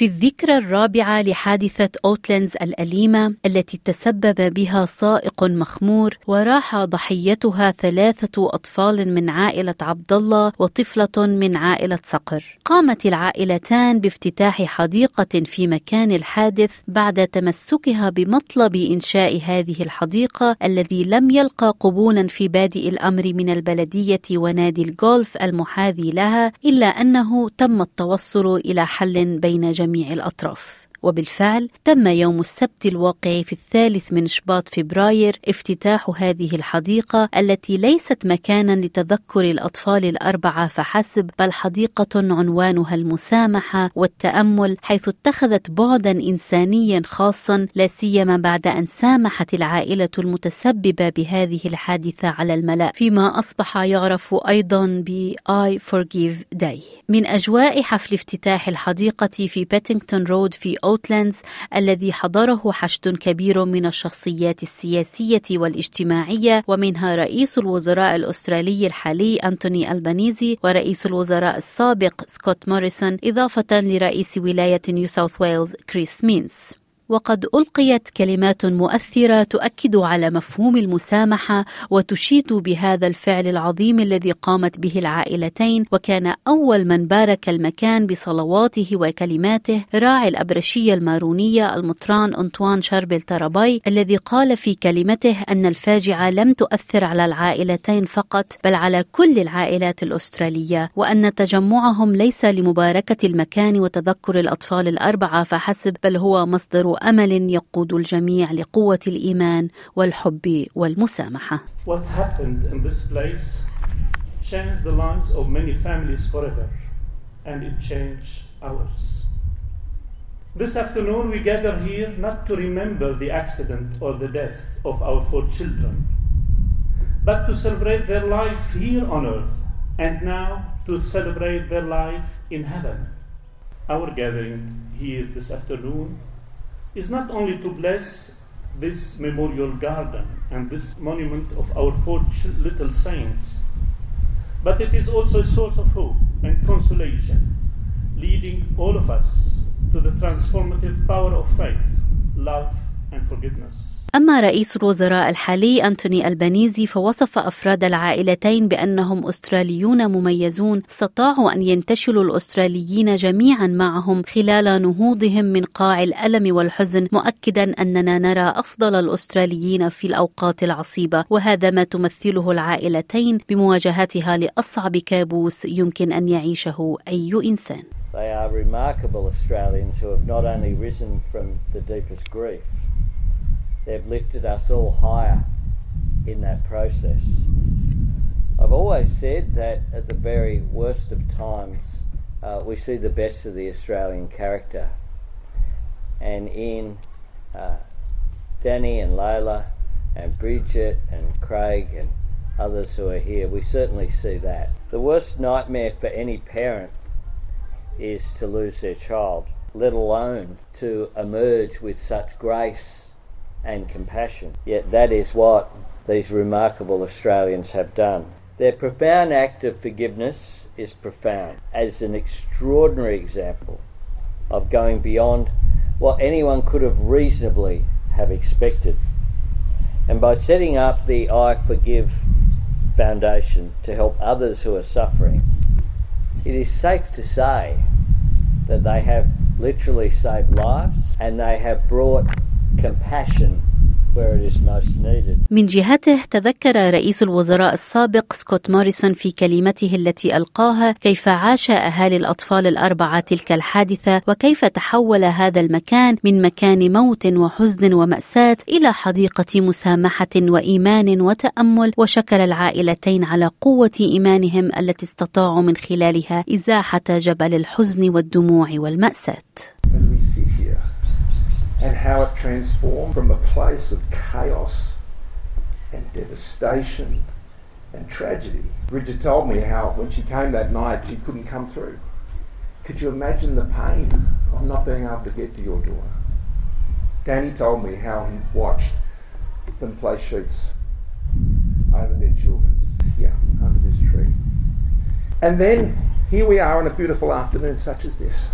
في الذكرى الرابعة لحادثة أوتلندز الأليمة التي تسبب بها سائق مخمور وراح ضحيتها ثلاثة أطفال من عائلة عبد الله وطفلة من عائلة صقر. قامت العائلتان بافتتاح حديقة في مكان الحادث بعد تمسكها بمطلب إنشاء هذه الحديقة الذي لم يلقى قبولا في بادئ الأمر من البلدية ونادي الجولف المحاذي لها إلا أنه تم التوصل إلى حل بين جميع جميع الأطراف. وبالفعل تم يوم السبت الواقع في الثالث من شباط فبراير افتتاح هذه الحديقة التي ليست مكانا لتذكر الأطفال الأربعة فحسب بل حديقة عنوانها المسامحة والتأمل حيث اتخذت بعدا إنسانيا خاصا لا سيما بعد أن سامحت العائلة المتسببة بهذه الحادثة على الملأ فيما أصبح يعرف أيضا ب I Forgive Day. من أجواء حفل افتتاح الحديقة في بيتنغتون رود في أوتلاندز الذي حضره حشد كبير من الشخصيات السياسية والاجتماعية ومنها رئيس الوزراء الأسترالي الحالي أنتوني ألبانيزي ورئيس الوزراء السابق سكوت موريسون إضافة لرئيس ولاية نيو ساوث ويلز كريس مينز. وقد ألقيت كلمات مؤثرة تؤكد على مفهوم المسامحة وتشيد بهذا الفعل العظيم الذي قامت به العائلتين وكان أول من بارك المكان بصلواته وكلماته راعي الأبرشية المارونية المطران أنطوان شربل تراباي الذي قال في كلمته أن الفاجعة لم تؤثر على العائلتين فقط بل على كل العائلات الأسترالية وأن تجمعهم ليس لمباركة المكان وتذكر الأطفال الأربعة فحسب بل هو مصدر أمل يقود الجميع لقوة الإيمان والحب والمسامحة. What happened in this place changed the lives of many families forever, and it changed ours. This afternoon we gather here not to remember the accident or the death of our four children, but to celebrate their life here on earth, and now to celebrate their life in heaven. Our gathering here this afternoon is not only to bless this memorial garden and this monument of our four little saints, but it is also a source of hope and consolation, leading all of us to the transformative power of faith, love, and forgiveness. أما رئيس الوزراء الحالي أنتوني ألبانيزي فوصف أفراد العائلتين بأنهم أستراليون مميزون استطاعوا أن ينتشلوا الأستراليين جميعا معهم خلال نهوضهم من قاع الألم والحزن مؤكدا أننا نرى أفضل الأستراليين في الأوقات العصيبة وهذا ما تمثله العائلتين بمواجهتها لأصعب كابوس يمكن أن يعيشه أي إنسان. They are remarkable Australians who have not only risen from the deepest grief, they've lifted us all higher in that process. I've always said that at the very worst of times, uh, we see the best of the Australian character. And in uh, Danny and Layla and Bridget and Craig and others who are here, we certainly see that. The worst nightmare for any parent is to lose their child, let alone to emerge with such grace and compassion. Yet that is what these remarkable Australians have done. Their profound act of forgiveness is profound, as an extraordinary example of going beyond what anyone could have reasonably have expected. And by setting up the I Forgive Foundation to help others who are suffering, it is safe to say that they have literally saved lives and they have brought من جهته تذكر رئيس الوزراء السابق سكوت موريسون في كلمته التي ألقاها كيف عاش أهالي الأطفال الأربعة تلك الحادثة وكيف تحول هذا المكان من مكان موت وحزن ومأساة إلى حديقة مسامحة وإيمان وتأمل وشكر العائلتين على قوة إيمانهم التي استطاعوا من خلالها إزاحة جبل الحزن والدموع والمأساة. as we sit here and how it transformed from a place of chaos and devastation and tragedy. Bridget told me how when she came that night she couldn't come through. Could you imagine the pain of not being able to get to your door? Danny told me how he watched them place sheets over their children. Yeah, under this tree. And then here we are on a beautiful afternoon such as this,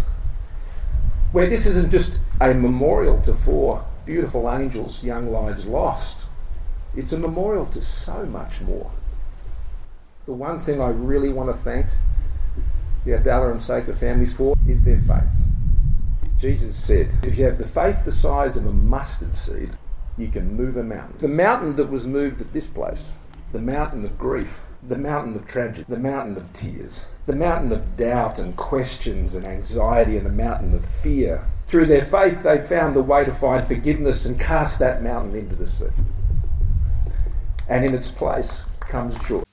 where this isn't just a memorial to four beautiful angels, young lives lost. It's a memorial to so much more. The one thing I really want to thank the Abdallah and Sakr families for is their faith. Jesus said, if you have the faith the size of a mustard seed, you can move a mountain. The mountain that was moved at this place, the mountain of grief, the mountain of tragedy, the mountain of tears, the mountain of doubt and questions and anxiety, and the mountain of fear. Through their faith, they found the way to find forgiveness and cast that mountain into the sea. And in its place comes joy.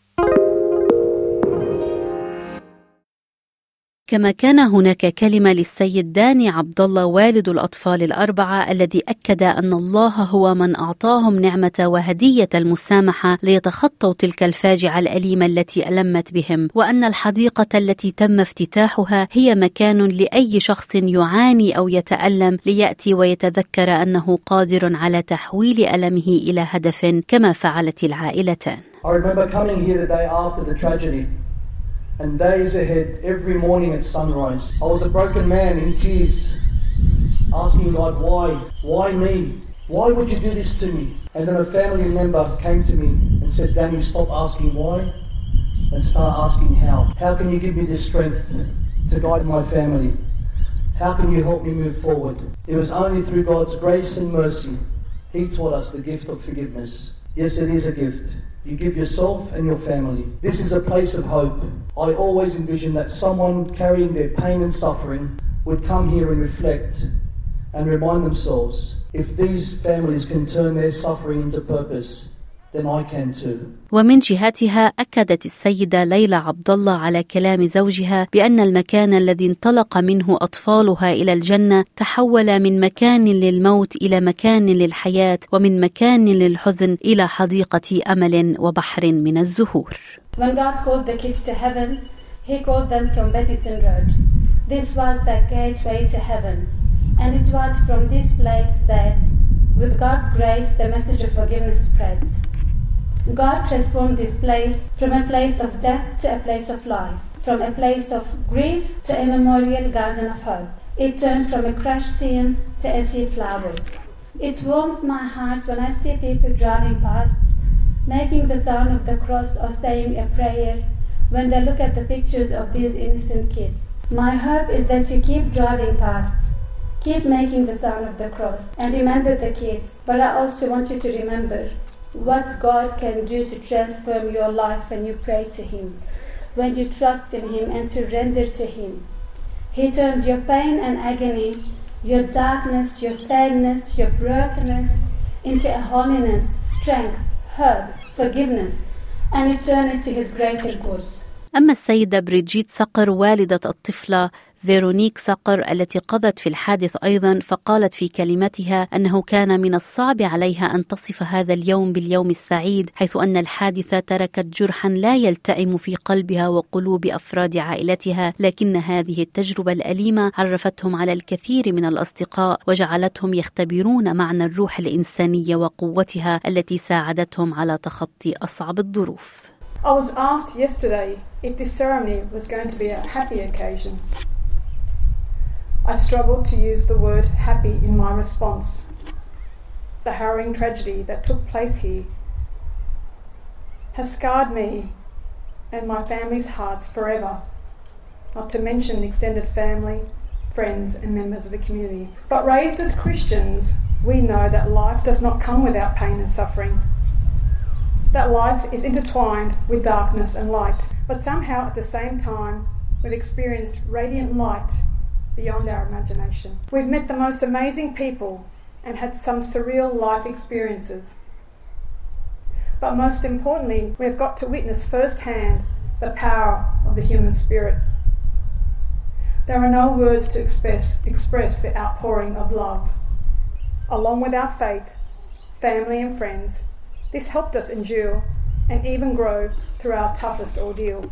كما كان هناك كلمة للسيد داني عبد الله والد الأطفال الأربعة الذي أكد أن الله هو من أعطاهم نعمة وهدية المسامحة ليتخطوا تلك الفاجعة الأليمة التي ألمت بهم وأن الحديقة التي تم افتتاحها هي مكان لأي شخص يعاني أو يتألم ليأتي ويتذكر أنه قادر على تحويل ألمه إلى هدف كما فعلت العائلتان. I remember coming here the day after the tragedy. And days ahead every morning at sunrise. I was a broken man in tears, asking God, why? Why me? Why would you do this to me? And then a family member came to me and said, Daniel, stop asking why and start asking how. How can you give me the strength to guide my family? How can you help me move forward? It was only through God's grace and mercy He taught us the gift of forgiveness. Yes, it is a gift. You give yourself and your family. This is a place of hope. I always envision that someone carrying their pain and suffering would come here and reflect and remind themselves if these families can turn their suffering into purpose, ومن جهتها أكدت السيدة ليلى عبد الله على كلام زوجها بأن المكان الذي انطلق منه أطفالها إلى الجنة تحول من مكان للموت إلى مكان للحياة ومن مكان للحزن إلى حديقة أمل وبحر من الزهور. When God called the kids to heaven, He called them from Beddington Road. This was the gateway to heaven, and it was from this place that, with God's grace, the message of forgiveness spread. God transformed this place from a place of death to a place of life, from a place of grief to a memorial garden of hope. It turned from a crushed scene to a sea of flowers. It warms my heart when I see people driving past, making the sound of the cross or saying a prayer when they look at the pictures of these innocent kids. My hope is that you keep driving past, keep making the sound of the cross, and remember the kids. But I also want you to remember what God can do to transform your life when you pray to Him, when you trust in Him and surrender to Him. He turns your pain and agony, your darkness, your sadness, your brokenness into a holiness, strength, hope, forgiveness, and you turn it to His greater good. أما السيدة بريجيت صقر والدة الطفلة فيرونيك صقر التي قضت في الحادث أيضا فقالت في كلمتها أنه كان من الصعب عليها أن تصف هذا اليوم باليوم السعيد حيث أن الحادثه تركت جرحا لا يلتئم في قلبها وقلوب أفراد عائلتها لكن هذه التجربة الأليمة عرفتهم على الكثير من الأصدقاء وجعلتهم يختبرون معنى الروح الإنسانية وقوتها التي ساعدتهم على تخطي أصعب الظروف. I was asked yesterday if this ceremony was going to be a happy occasion. I struggled to use the word happy in my response. The harrowing tragedy that took place here has scarred me and my family's hearts forever, not to mention extended family, friends, and members of the community. But raised as Christians, we know that life does not come without pain and suffering. That life is intertwined with darkness and light, but somehow at the same time, we've experienced radiant light beyond our imagination. We've met the most amazing people and had some surreal life experiences. But most importantly, we've got to witness firsthand the power of the human spirit. There are no words to express, express the outpouring of love. Along with our faith, family, and friends, this helped us endure and even grow through our toughest ordeal.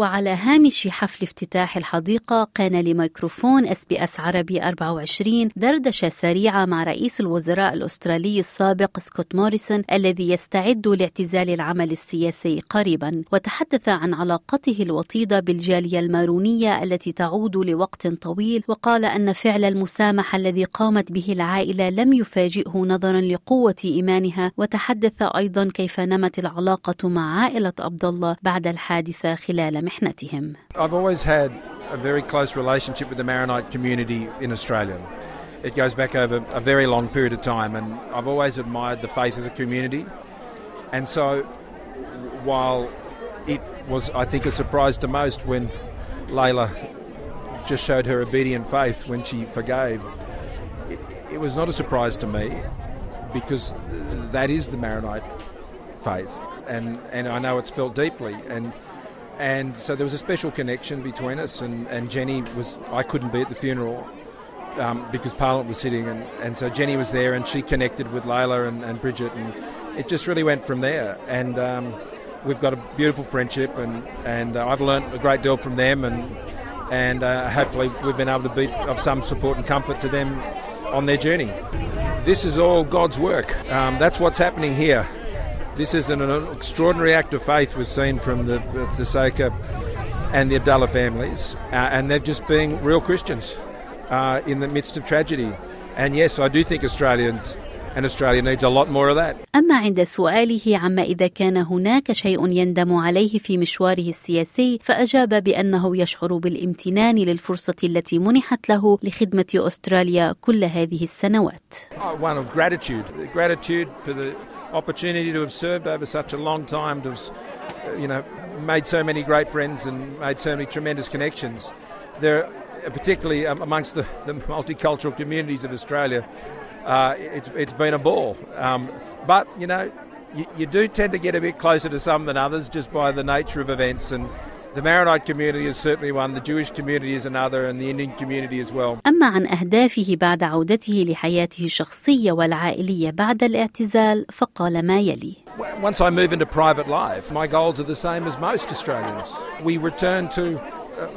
وعلى هامش حفل افتتاح الحديقة كان لميكروفون اس بي اس عربي 24 دردشة سريعة مع رئيس الوزراء الأسترالي السابق سكوت موريسون الذي يستعد لاعتزال العمل السياسي قريبا. وتحدث عن علاقته الوطيدة بالجالية المارونية التي تعود لوقت طويل وقال أن فعل المسامحة الذي قامت به العائلة لم يفاجئه نظرا لقوة إيمانها. وتحدث أيضا كيف نمت العلاقة مع عائلة عبد الله بعد الحادثة خلال محنتهم I've always had a very close relationship with the Maronite community in Australia. It goes back over a very long period of time, and I've always admired the faith of the community. And so, while it was, I think, a surprise to most when Layla just showed her obedient faith when she forgave, it, it was not a surprise to me because that is the Maronite faith, and, and I know it's felt deeply. And and so there was a special connection between us. And, and Jenny was I couldn't be at the funeral um, because Parliament was sitting, and, and so Jenny was there, and she connected with Layla and, and Bridget, and it just really went from there. And um, we've got a beautiful friendship, and and uh, I've learnt a great deal from them, and and uh, hopefully we've been able to be of some support and comfort to them on their journey. This is all God's work. Um, that's what's happening here. This is an, an extraordinary act of faith we've seen from the, the Soka and the Abdullah families, uh, and they're just being real Christians uh, in the midst of tragedy. And yes, I do think Australians and Australia needs a lot more of that. أما عند سؤاله عما إذا كان هناك شيء يندم عليه في مشواره السياسي فأجاب بأنه يشعر بالامتنان للفرصة التي منحت له لخدمة أستراليا كل هذه السنوات. Oh, one of gratitude, gratitude for the opportunity to have served over such a long time, to have, you know, made so many great friends and made so many tremendous connections. There, particularly amongst the, the multicultural communities of Australia, uh, it's, it's been a ball. Um, but, you know, you, you do tend to get a bit closer to some than others just by the nature of events. And the Maronite community is certainly one, the Jewish community is another, and the Indian community as well. أما عن أهدافه بعد عودته لحياته الشخصية والعائلية بعد الاعتزال فقال ما يلي Once I move into private life, my goals are the same as most Australians. We return to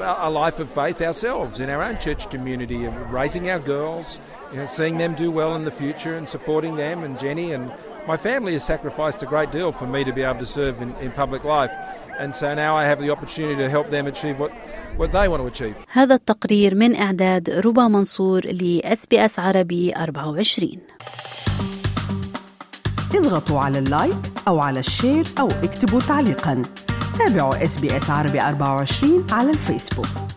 a life of faith ourselves in our own church community, and raising our girls, you know, seeing them do well in the future, and supporting them and Jenny and my family has sacrificed a great deal for me to be able to serve in, in public life. And so now I have the opportunity to help them achieve what, what they want to achieve. هذا التقرير من إعداد ربا منصور لإس بي أس عربي 24 اضغطوا على اللايك أو على الشير أو اكتبوا تعليقاً تابعوا اس بي اس عربي 24 على الفيسبوك